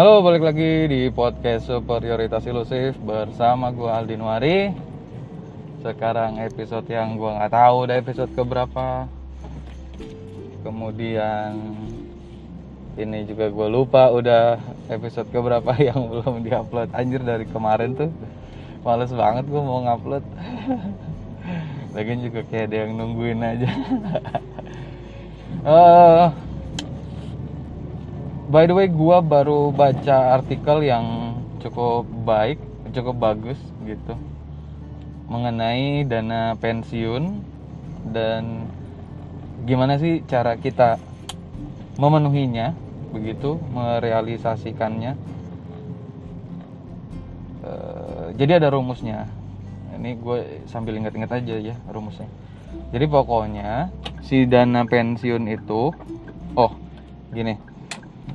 Halo, balik lagi di podcast Superioritas Ilusif bersama gue Aldin Wari. Sekarang episode yang gue nggak tahu udah episode keberapa. Kemudian ini juga gue lupa udah episode keberapa yang belum diupload. Anjir dari kemarin tuh males banget gue mau ngupload. Lagian juga kayak ada yang nungguin aja. Eh, by the way gua baru baca artikel yang cukup baik cukup bagus gitu. Mengenai dana pensiun dan gimana sih cara kita memenuhinya begitu merealisasikannya. Eh, jadi ada rumusnya. Ini gue sambil ingat-ingat aja ya rumusnya. Jadi pokoknya si dana pensiun itu oh gini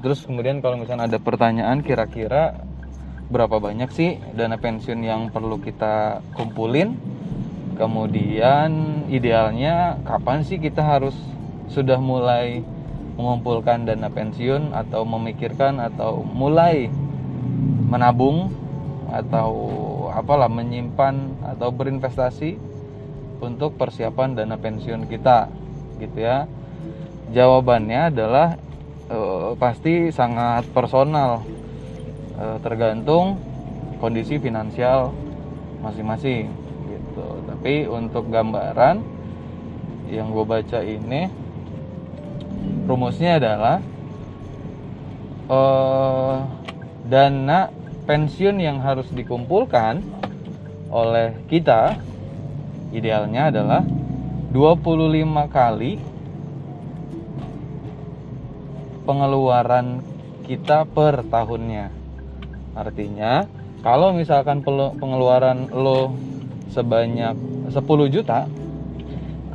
Terus kemudian kalau misalnya ada pertanyaan kira-kira berapa banyak sih dana pensiun yang perlu kita kumpulin? Kemudian idealnya kapan sih kita harus sudah mulai mengumpulkan dana pensiun atau memikirkan atau mulai menabung atau apalah menyimpan atau berinvestasi untuk persiapan dana pensiun kita gitu ya. Jawabannya adalah eh, pasti sangat personal. Eh, tergantung kondisi finansial masing-masing gitu. Tapi untuk gambaran yang gue baca ini rumusnya adalah eh, dana pensiun yang harus dikumpulkan oleh kita idealnya adalah 25 kali pengeluaran kita per tahunnya. Artinya, kalau misalkan pengeluaran lo sebanyak 10 juta,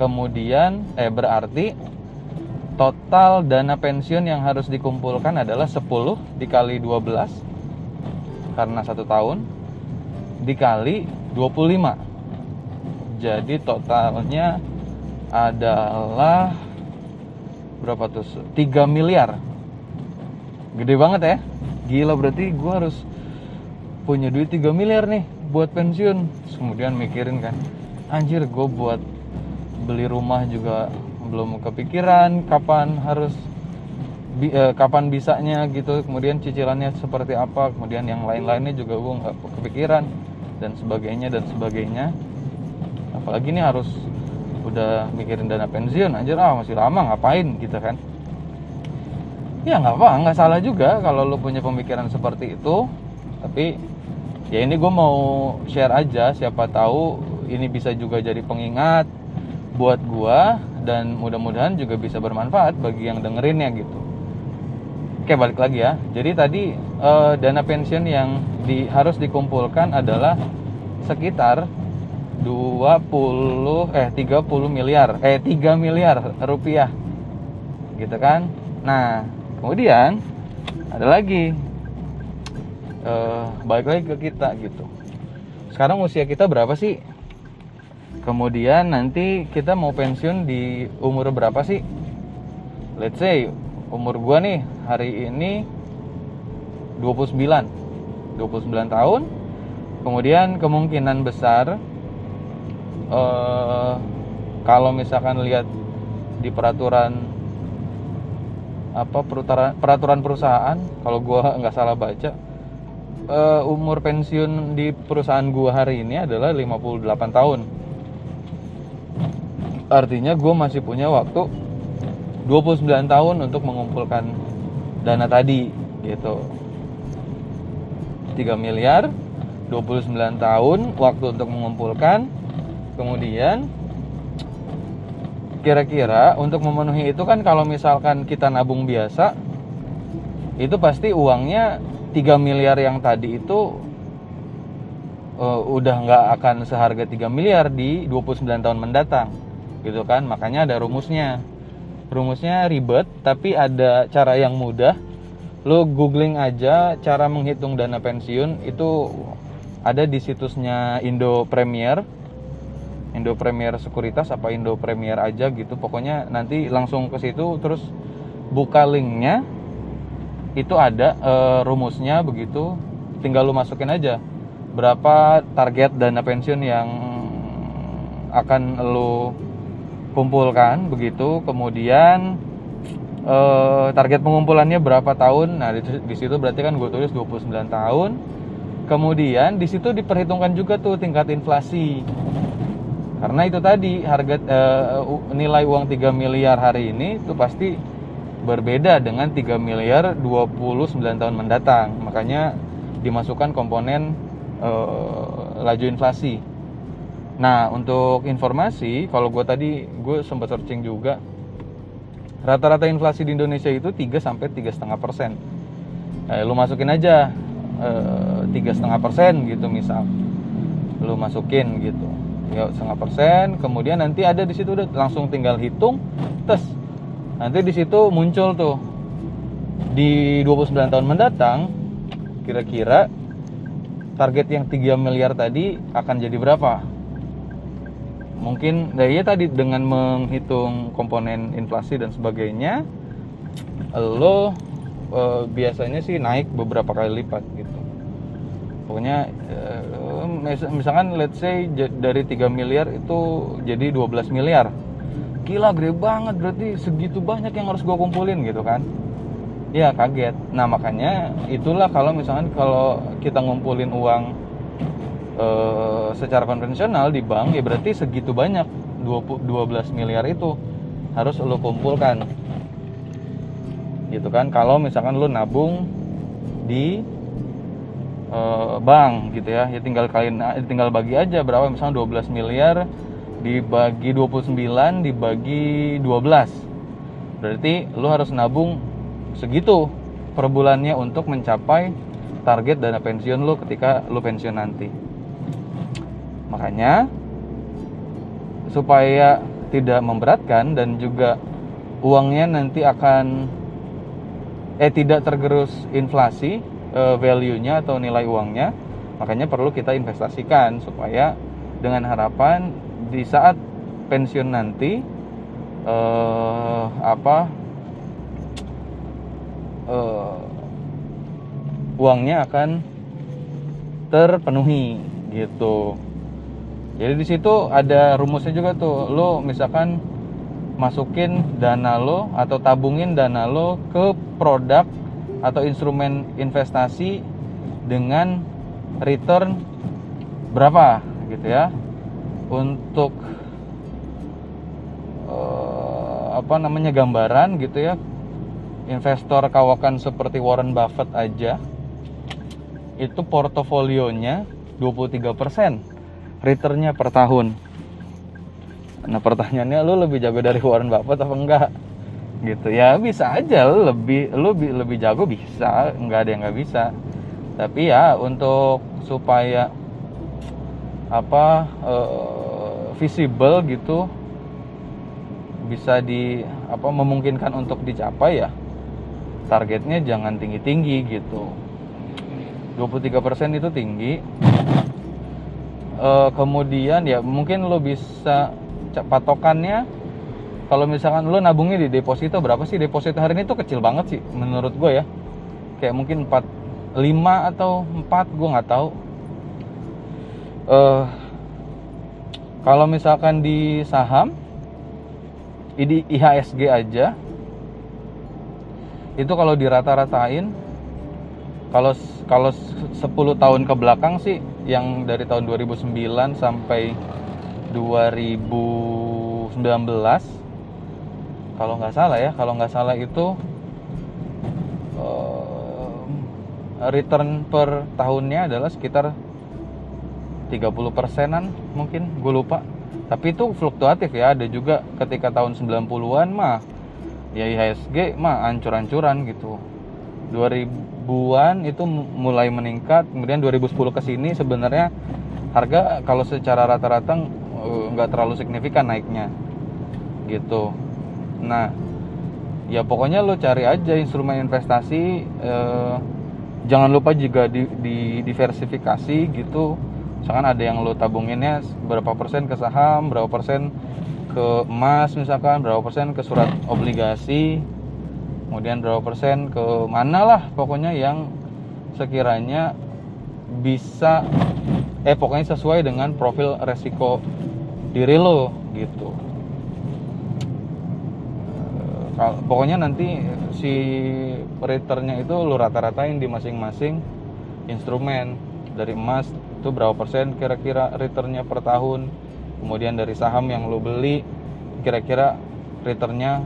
kemudian eh berarti total dana pensiun yang harus dikumpulkan adalah 10 dikali 12 karena satu tahun dikali 25. Jadi totalnya adalah berapa tuh? 3 miliar. Gede banget ya? Gila berarti gue harus punya duit 3 miliar nih buat pensiun. Terus kemudian mikirin kan anjir gue buat beli rumah juga belum kepikiran kapan harus bi- eh, kapan bisanya gitu kemudian cicilannya seperti apa kemudian yang lain-lainnya juga gue nggak kepikiran dan sebagainya dan sebagainya. Apalagi ini harus udah mikirin dana pensiun anjir. Ah masih lama ngapain gitu kan? Ya nggak apa nggak salah juga kalau lo punya pemikiran seperti itu. Tapi ya ini gue mau share aja siapa tahu ini bisa juga jadi pengingat buat gue dan mudah-mudahan juga bisa bermanfaat bagi yang dengerinnya gitu. Oke balik lagi ya. Jadi tadi eh, dana pensiun yang di, harus dikumpulkan adalah sekitar 20 eh 30 miliar. Eh 3 miliar rupiah. Gitu kan? Nah kemudian ada lagi. Eh balik lagi ke kita gitu. Sekarang usia kita berapa sih? Kemudian nanti kita mau pensiun di umur berapa sih? Let's say umur gua nih hari ini 29 29 tahun. Kemudian kemungkinan besar eh kalau misalkan lihat di peraturan apa peraturan peraturan perusahaan kalau gua nggak salah baca eh, umur pensiun di perusahaan gua hari ini adalah 58 tahun. Artinya gua masih punya waktu 29 tahun untuk mengumpulkan dana tadi gitu. 3 miliar 29 tahun waktu untuk mengumpulkan kemudian kira-kira untuk memenuhi itu kan kalau misalkan kita nabung biasa itu pasti uangnya 3 miliar yang tadi itu eh, udah nggak akan seharga 3 miliar di 29 tahun mendatang gitu kan? Makanya ada rumusnya. Rumusnya ribet tapi ada cara yang mudah. Lo googling aja cara menghitung dana pensiun itu ada di situsnya Indo Premier Indo Premier Sekuritas apa Indo Premier aja gitu. Pokoknya nanti langsung ke situ terus buka linknya. Itu ada uh, rumusnya begitu. Tinggal lu masukin aja berapa target dana pensiun yang akan lu kumpulkan begitu. Kemudian eh, target pengumpulannya berapa tahun. Nah di, di situ berarti kan gue tulis 29 tahun. Kemudian di situ diperhitungkan juga tuh tingkat inflasi karena itu tadi harga eh, nilai uang 3 miliar hari ini itu pasti berbeda dengan 3 miliar 29 tahun mendatang makanya dimasukkan komponen uh, laju inflasi. Nah, untuk informasi, kalau gue tadi gue sempat searching juga, rata-rata inflasi di Indonesia itu 3 sampai tiga setengah persen. Eh, lu masukin aja tiga setengah persen gitu misal, lu masukin gitu, setengah persen. Kemudian nanti ada di situ udah langsung tinggal hitung, tes. Nanti di situ muncul tuh di 29 tahun mendatang kira-kira target yang 3 miliar tadi akan jadi berapa mungkin dari ya tadi dengan menghitung komponen inflasi dan sebagainya lo e, biasanya sih naik beberapa kali lipat gitu pokoknya e, misalkan let's say dari 3 miliar itu jadi 12 miliar. Gila gede banget berarti segitu banyak yang harus gue kumpulin gitu kan? Ya kaget. Nah makanya itulah kalau misalkan kalau kita ngumpulin uang e, secara konvensional di bank ya berarti segitu banyak 20, 12 miliar itu harus lo kumpulkan. Gitu kan? Kalau misalkan lo nabung di e, bank gitu ya ya tinggal kalian tinggal bagi aja berapa misalnya 12 miliar dibagi 29 dibagi 12 berarti lo harus nabung segitu per bulannya untuk mencapai target dana pensiun lo ketika lo pensiun nanti. Makanya supaya tidak memberatkan dan juga uangnya nanti akan eh tidak tergerus inflasi eh, value-nya atau nilai uangnya, makanya perlu kita investasikan supaya dengan harapan di saat pensiun nanti eh, apa uh, uangnya akan terpenuhi gitu. Jadi di situ ada rumusnya juga tuh. Lo misalkan masukin dana lo atau tabungin dana lo ke produk atau instrumen investasi dengan return berapa gitu ya. Untuk uh, apa namanya gambaran gitu ya. Investor kawakan seperti Warren Buffett aja itu portofolionya 23% returnnya per tahun. Nah pertanyaannya lu lebih jago dari Warren Buffett apa enggak gitu. Ya bisa aja lebih lu lebih jago bisa enggak ada yang nggak bisa. Tapi ya untuk supaya apa uh, visible gitu bisa di apa memungkinkan untuk dicapai ya targetnya jangan tinggi-tinggi gitu. 23% itu tinggi. E, kemudian ya mungkin lo bisa patokannya kalau misalkan lo nabungnya di deposito berapa sih deposito hari ini? Tuh kecil banget sih menurut gue ya. Kayak mungkin 4 5 atau 4 gue nggak tahu. E, kalau misalkan di saham di IHSG aja itu kalau dirata-ratain kalau kalau 10 tahun ke belakang sih yang dari tahun 2009 sampai 2019 kalau nggak salah ya kalau nggak salah itu uh, return per tahunnya adalah sekitar 30 persenan mungkin gue lupa. Tapi itu fluktuatif ya ada juga ketika tahun 90-an mah ya IHSG mah ancur-ancuran gitu. 2000-an itu mulai meningkat kemudian 2010 ke sini sebenarnya harga kalau secara rata-rata nggak terlalu signifikan naiknya gitu nah ya pokoknya lo cari aja instrumen investasi eh, jangan lupa juga di, di diversifikasi gitu. Misalkan ada yang lo tabunginnya berapa persen ke saham berapa persen ke emas misalkan berapa persen ke surat obligasi kemudian berapa persen ke mana lah pokoknya yang sekiranya bisa eh pokoknya sesuai dengan profil resiko diri lo gitu pokoknya nanti si returnnya itu lo rata-ratain di masing-masing instrumen. Dari emas itu berapa persen kira-kira returnnya per tahun? Kemudian dari saham yang lo beli kira-kira returnnya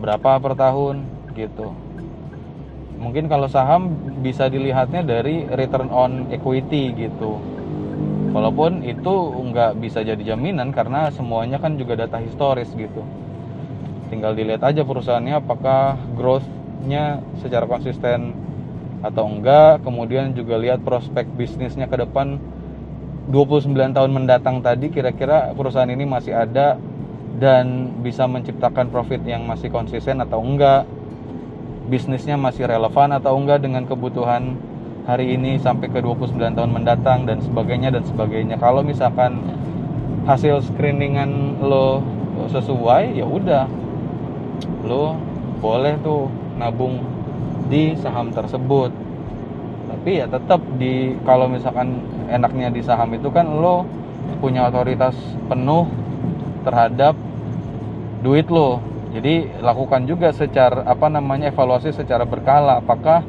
berapa per tahun? Gitu. Mungkin kalau saham bisa dilihatnya dari return on equity gitu. Walaupun itu nggak bisa jadi jaminan karena semuanya kan juga data historis gitu tinggal dilihat aja perusahaannya apakah growth-nya secara konsisten atau enggak. Kemudian juga lihat prospek bisnisnya ke depan. 29 tahun mendatang tadi kira-kira perusahaan ini masih ada dan bisa menciptakan profit yang masih konsisten atau enggak. Bisnisnya masih relevan atau enggak dengan kebutuhan hari ini sampai ke 29 tahun mendatang dan sebagainya dan sebagainya. Kalau misalkan hasil screeningan lo sesuai ya udah lo boleh tuh nabung di saham tersebut. Tapi ya tetap di kalau misalkan enaknya di saham itu kan lo punya otoritas penuh terhadap duit lo. Jadi lakukan juga secara apa namanya evaluasi secara berkala. Apakah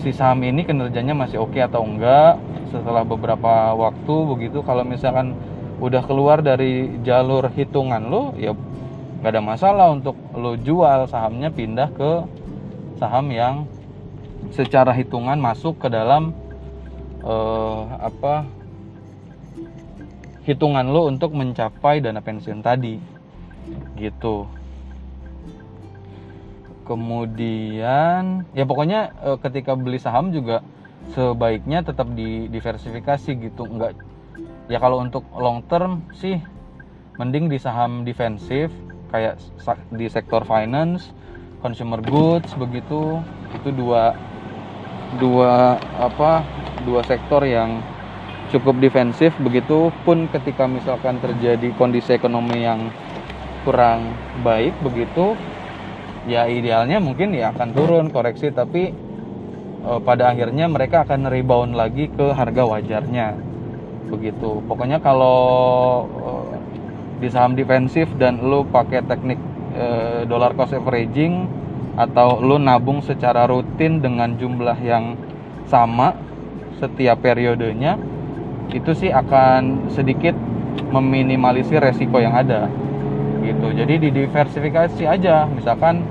si saham ini kinerjanya masih oke atau enggak? Setelah beberapa waktu begitu kalau misalkan udah keluar dari jalur hitungan lo ya nggak ada masalah untuk lo jual sahamnya pindah ke saham yang secara hitungan masuk ke dalam eh, apa hitungan lo untuk mencapai dana pensiun tadi. Gitu. Kemudian ya pokoknya e, ketika beli saham juga sebaiknya tetap di diversifikasi gitu. Enggak ya kalau untuk long term sih mending di saham defensif kayak di sektor finance consumer goods begitu. Itu dua dua apa dua sektor yang cukup defensif. Begitu pun ketika misalkan terjadi kondisi ekonomi yang kurang baik begitu ya idealnya mungkin ya akan turun koreksi. Tapi e, pada akhirnya mereka akan rebound lagi ke harga wajarnya. Begitu. Pokoknya kalau di saham defensif dan lu pakai teknik e, dollar cost averaging atau lu nabung secara rutin dengan jumlah yang sama setiap periodenya itu sih akan sedikit meminimalisir resiko yang ada gitu. Jadi didiversifikasi aja. Misalkan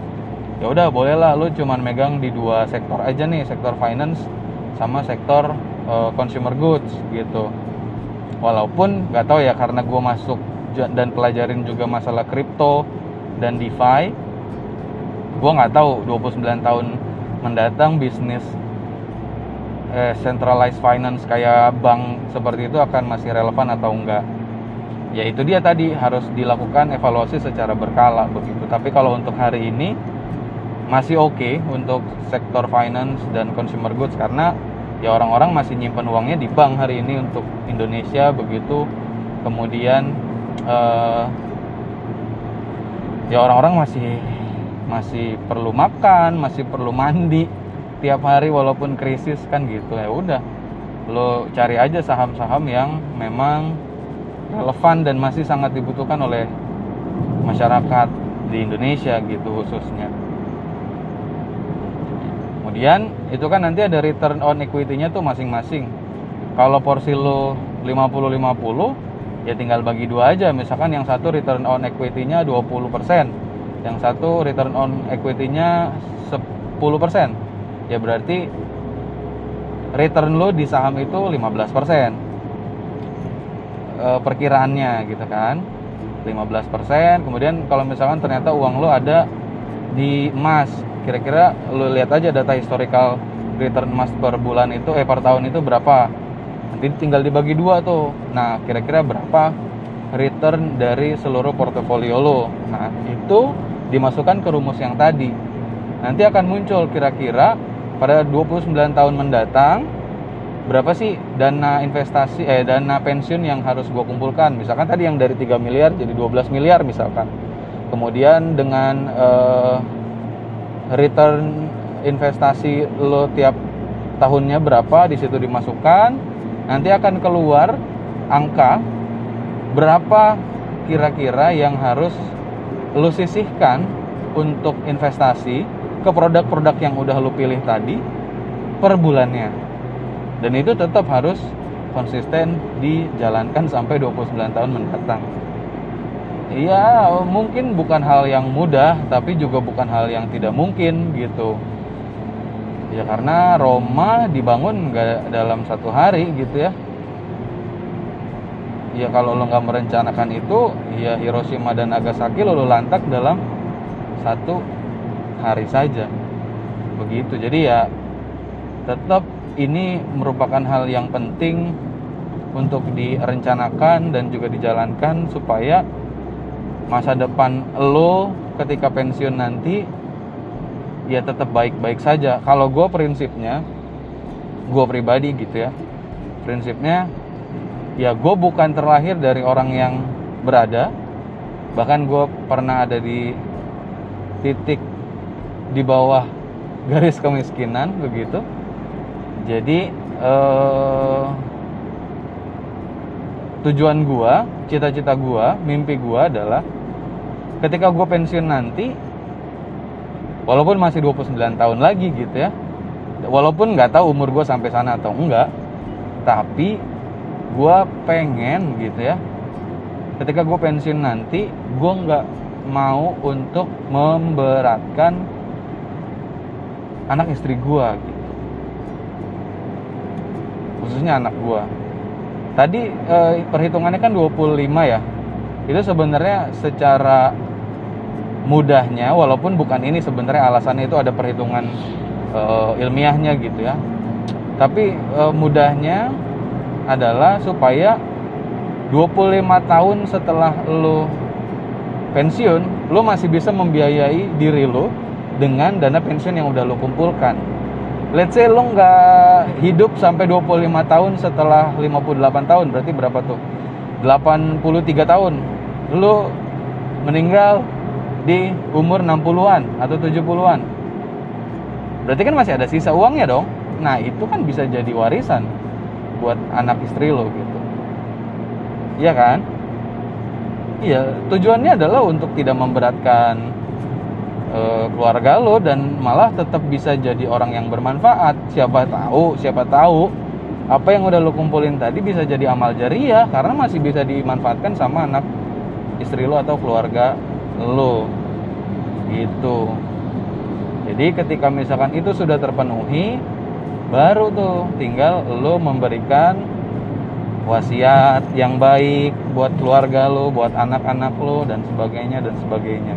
ya udah bolehlah lu cuman megang di dua sektor aja nih sektor finance sama sektor uh, consumer goods gitu. Walaupun nggak tahu ya karena gue masuk dan pelajarin juga masalah kripto dan DeFi. Gue nggak tahu 29 tahun mendatang bisnis eh, centralized finance kayak bank seperti itu akan masih relevan atau enggak? Ya itu dia tadi harus dilakukan evaluasi secara berkala begitu. Tapi kalau untuk hari ini masih oke okay untuk sektor finance dan consumer goods karena ya orang-orang masih nyimpan uangnya di bank hari ini untuk Indonesia begitu. Kemudian uh, ya orang-orang masih masih perlu makan masih perlu mandi tiap hari walaupun krisis kan gitu ya udah lo cari aja saham-saham yang memang relevan dan masih sangat dibutuhkan oleh masyarakat di Indonesia gitu khususnya. Kemudian itu kan nanti ada return on equity-nya tuh masing-masing. Kalau porsi lo 50-50 ya tinggal bagi dua aja. Misalkan yang satu return on equity-nya 20%, yang satu return on equity-nya 10%. Ya berarti return lo di saham itu 15% e, perkiraannya gitu kan. 15% kemudian kalau misalkan ternyata uang lo ada di emas kira-kira lo lihat aja data historical return emas per bulan itu eh per tahun itu berapa nanti tinggal dibagi dua tuh. Nah kira-kira berapa return dari seluruh portofolio lo? Nah itu dimasukkan ke rumus yang tadi. Nanti akan muncul kira-kira pada 29 tahun mendatang berapa sih dana investasi eh dana pensiun yang harus gue kumpulkan? Misalkan tadi yang dari 3 miliar jadi 12 miliar misalkan. Kemudian dengan eh, return investasi lo tiap tahunnya berapa di situ dimasukkan nanti akan keluar angka berapa kira-kira yang harus lo sisihkan untuk investasi ke produk-produk yang udah lo pilih tadi per bulannya dan itu tetap harus konsisten dijalankan sampai 29 tahun mendatang Iya, mungkin bukan hal yang mudah, tapi juga bukan hal yang tidak mungkin gitu. Ya karena Roma dibangun nggak dalam satu hari gitu ya. Ya kalau lo nggak merencanakan itu, ya Hiroshima dan Nagasaki lo, lo lantak dalam satu hari saja. Begitu. Jadi ya tetap ini merupakan hal yang penting untuk direncanakan dan juga dijalankan supaya masa depan lo ketika pensiun nanti ya tetap baik-baik saja. Kalau gue prinsipnya gue pribadi gitu ya. Prinsipnya ya gue bukan terlahir dari orang yang berada. Bahkan gue pernah ada di titik di bawah garis kemiskinan begitu. Jadi eh, tujuan gue cita-cita gue mimpi gue adalah ketika gue pensiun nanti walaupun masih 29 tahun lagi gitu ya. Walaupun nggak tahu umur gue sampai sana atau enggak tapi gue pengen gitu ya. Ketika gue pensiun nanti gue nggak mau untuk memberatkan anak istri gue gitu. Khususnya anak gue tadi eh, perhitungannya kan 25 ya. Itu sebenarnya secara mudahnya walaupun bukan ini sebenarnya alasannya itu ada perhitungan uh, ilmiahnya gitu ya. Tapi uh, mudahnya adalah supaya 25 tahun setelah lo pensiun lo masih bisa membiayai diri lo dengan dana pensiun yang udah lo kumpulkan. Let's say lo nggak hidup sampai 25 tahun setelah 58 tahun berarti berapa tuh? 83 tahun. Lo meninggal di umur 60-an atau 70-an. Berarti kan masih ada sisa uangnya dong. Nah, itu kan bisa jadi warisan buat anak istri lo gitu. Iya kan? Iya, tujuannya adalah untuk tidak memberatkan e, keluarga lo dan malah tetap bisa jadi orang yang bermanfaat. Siapa tahu, siapa tahu apa yang udah lo kumpulin tadi bisa jadi amal jariah karena masih bisa dimanfaatkan sama anak istri lo atau keluarga lo gitu jadi ketika misalkan itu sudah terpenuhi baru tuh tinggal lo memberikan wasiat yang baik buat keluarga lo, buat anak-anak lo dan sebagainya dan sebagainya.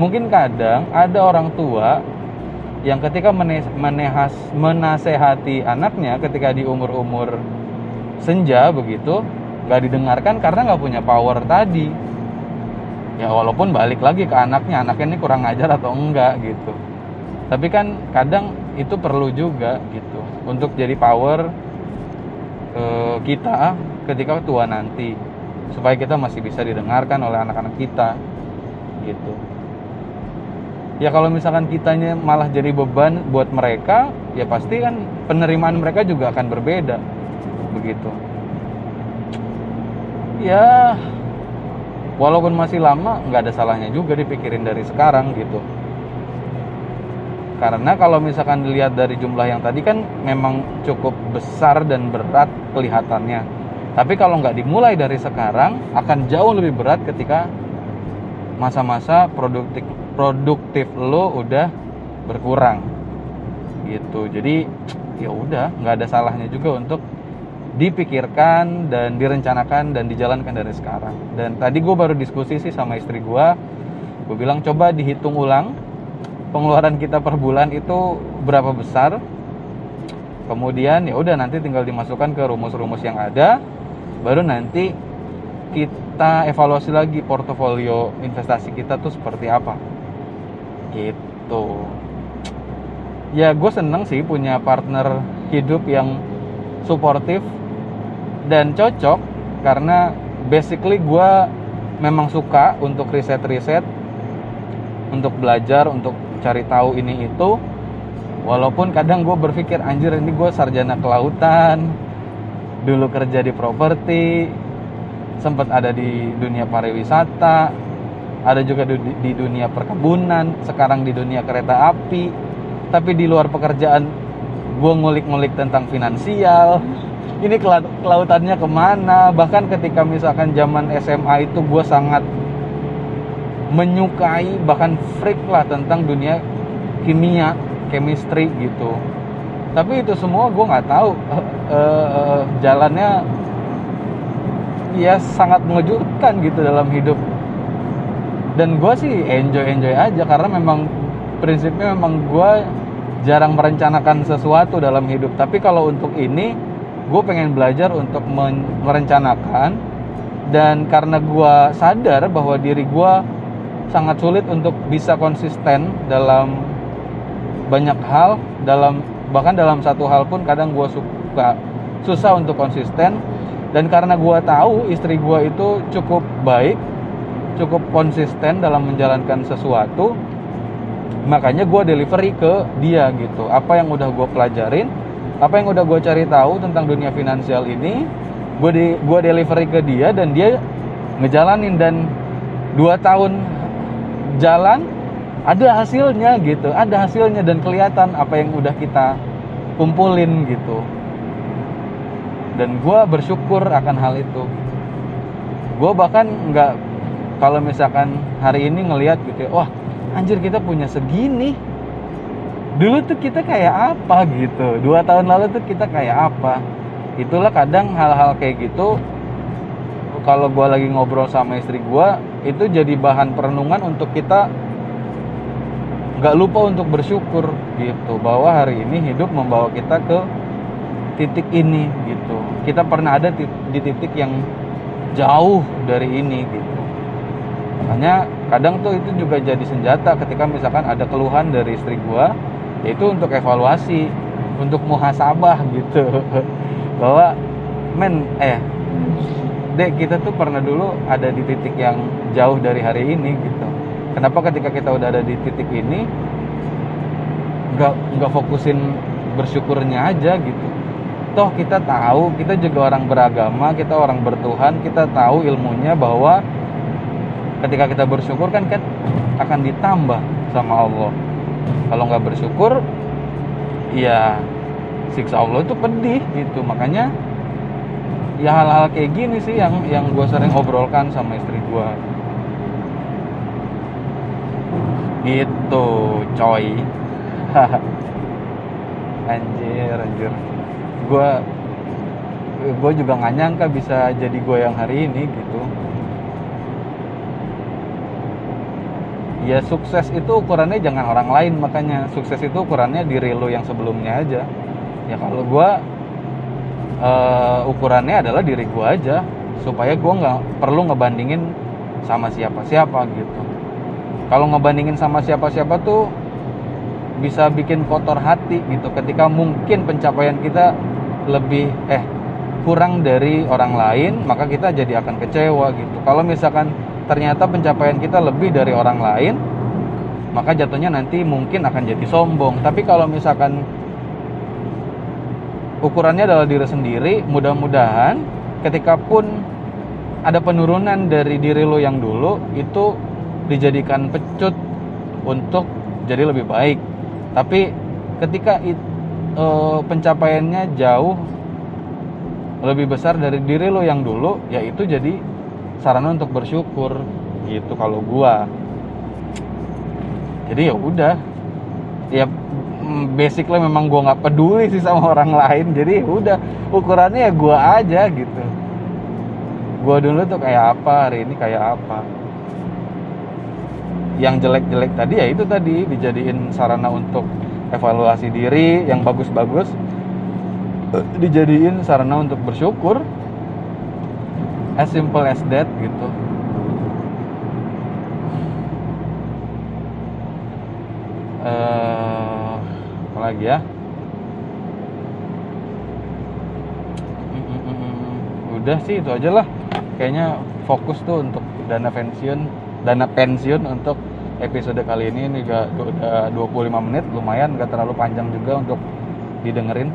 Mungkin kadang ada orang tua yang ketika menehas, menasehati anaknya ketika di umur-umur senja begitu gak didengarkan karena nggak punya power tadi ya walaupun balik lagi ke anaknya anaknya ini kurang ngajar atau enggak gitu. Tapi kan kadang itu perlu juga gitu. Untuk jadi power e, kita ketika tua nanti. Supaya kita masih bisa didengarkan oleh anak-anak kita gitu. Ya kalau misalkan kitanya malah jadi beban buat mereka ya pasti kan penerimaan mereka juga akan berbeda begitu. Ya walaupun masih lama nggak ada salahnya juga dipikirin dari sekarang gitu. Karena kalau misalkan dilihat dari jumlah yang tadi kan memang cukup besar dan berat kelihatannya. Tapi kalau nggak dimulai dari sekarang akan jauh lebih berat ketika masa-masa produktif produktif lo udah berkurang. Gitu. Jadi ya udah nggak ada salahnya juga untuk dipikirkan dan direncanakan dan dijalankan dari sekarang. Dan tadi gue baru diskusi sih sama istri gue gue bilang coba dihitung ulang pengeluaran kita per bulan itu berapa besar? Kemudian ya udah nanti tinggal dimasukkan ke rumus-rumus yang ada baru nanti kita evaluasi lagi portofolio investasi kita tuh seperti apa. Gitu. Ya gue seneng sih punya partner hidup yang suportif dan cocok karena basically gue memang suka untuk riset-riset untuk belajar untuk cari tahu ini itu. Walaupun kadang gue berpikir anjir ini gue sarjana kelautan dulu kerja di properti sempat ada di dunia pariwisata ada juga di, dunia perkebunan sekarang di dunia kereta api. Tapi di luar pekerjaan gue ngulik-ngulik tentang finansial ini kelautannya ke mana bahkan ketika misalkan zaman SMA itu gue sangat menyukai bahkan freak lah tentang dunia kimia, chemistry gitu. Tapi itu semua gue nggak tahu uh, uh, jalannya ya sangat mengejutkan gitu dalam hidup. Dan gue sih enjoy enjoy aja karena memang prinsipnya memang gue jarang merencanakan sesuatu dalam hidup. Tapi kalau untuk ini gue pengen belajar untuk merencanakan dan karena gue sadar bahwa diri gue sangat sulit untuk bisa konsisten dalam banyak hal dalam bahkan dalam satu hal pun kadang gue suka susah untuk konsisten. Dan karena gue tahu istri gue itu cukup baik cukup konsisten dalam menjalankan sesuatu makanya gue delivery ke dia gitu. Apa yang udah gue pelajarin apa yang udah gue cari tahu tentang dunia finansial ini gue di gue delivery ke dia dan dia ngejalanin dan dua tahun jalan ada hasilnya gitu ada hasilnya dan kelihatan apa yang udah kita kumpulin gitu. Dan gue bersyukur akan hal itu. Gue bahkan nggak kalau misalkan hari ini ngelihat gitu ya, wah anjir kita punya segini dulu tuh kita kayak apa gitu? Dua tahun lalu tuh kita kayak apa? Itulah kadang hal-hal kayak gitu kalau gue lagi ngobrol sama istri gue itu jadi bahan perenungan untuk kita nggak lupa untuk bersyukur gitu bahwa hari ini hidup membawa kita ke titik ini gitu. Kita pernah ada di titik yang jauh dari ini gitu. Makanya kadang tuh itu juga jadi senjata ketika misalkan ada keluhan dari istri gue yaitu untuk evaluasi untuk muhasabah gitu. Bahwa men eh dek kita tuh pernah dulu ada di titik yang jauh dari hari ini gitu. Kenapa ketika kita udah ada di titik ini nggak nggak fokusin bersyukurnya aja gitu? Toh kita tahu kita juga orang beragama kita orang bertuhan kita tahu ilmunya bahwa ketika kita bersyukur kan kan akan ditambah sama Allah kalau nggak bersyukur ya siksa Allah itu pedih gitu. Makanya ya hal-hal kayak gini sih yang yang gue sering obrolkan sama istri gue gitu coy. Anjir anjir. Gue gue juga nggak nyangka bisa jadi gue yang hari ini gitu ya sukses itu ukurannya jangan orang lain makanya sukses itu ukurannya diri lo yang sebelumnya aja. Ya kalau gue uh, ukurannya adalah diri gue aja supaya gue nggak perlu ngebandingin sama siapa-siapa gitu. Kalau ngebandingin sama siapa-siapa tuh bisa bikin kotor hati gitu ketika mungkin pencapaian kita lebih eh kurang dari orang lain maka kita jadi akan kecewa gitu. Kalau misalkan ternyata pencapaian kita lebih dari orang lain maka jatuhnya nanti mungkin akan jadi sombong. Tapi kalau misalkan ukurannya adalah diri sendiri mudah-mudahan ketika pun ada penurunan dari diri lo yang dulu itu dijadikan pecut untuk jadi lebih baik. Tapi ketika it, e, pencapaiannya jauh lebih besar dari diri lo yang dulu ya itu jadi sarana untuk bersyukur gitu kalau gua. Jadi ya udah. Ya Mm, basically memang gue nggak peduli sih sama orang lain jadi ya udah. Ukurannya ya gue aja gitu. Gue dulu tuh kayak apa hari ini kayak apa. Yang jelek-jelek tadi ya itu tadi dijadiin sarana untuk evaluasi diri yang bagus-bagus dijadiin sarana untuk bersyukur as simple as that gitu. Uh, lagi ya? Udah sih itu aja lah. Kayaknya fokus tuh untuk dana pensiun dana pensiun untuk episode kali ini. Ini udah 25 menit. Lumayan gak terlalu panjang juga untuk didengerin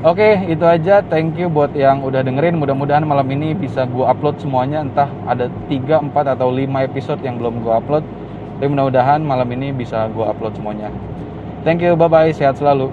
Oke, itu aja. Thank you buat yang udah dengerin. Mudah-mudahan malam ini bisa gue upload semuanya. Entah ada 3, 4, atau 5 episode yang belum gue upload. Tapi mudah-mudahan malam ini bisa gue upload semuanya. Thank you, bye-bye. Sehat selalu.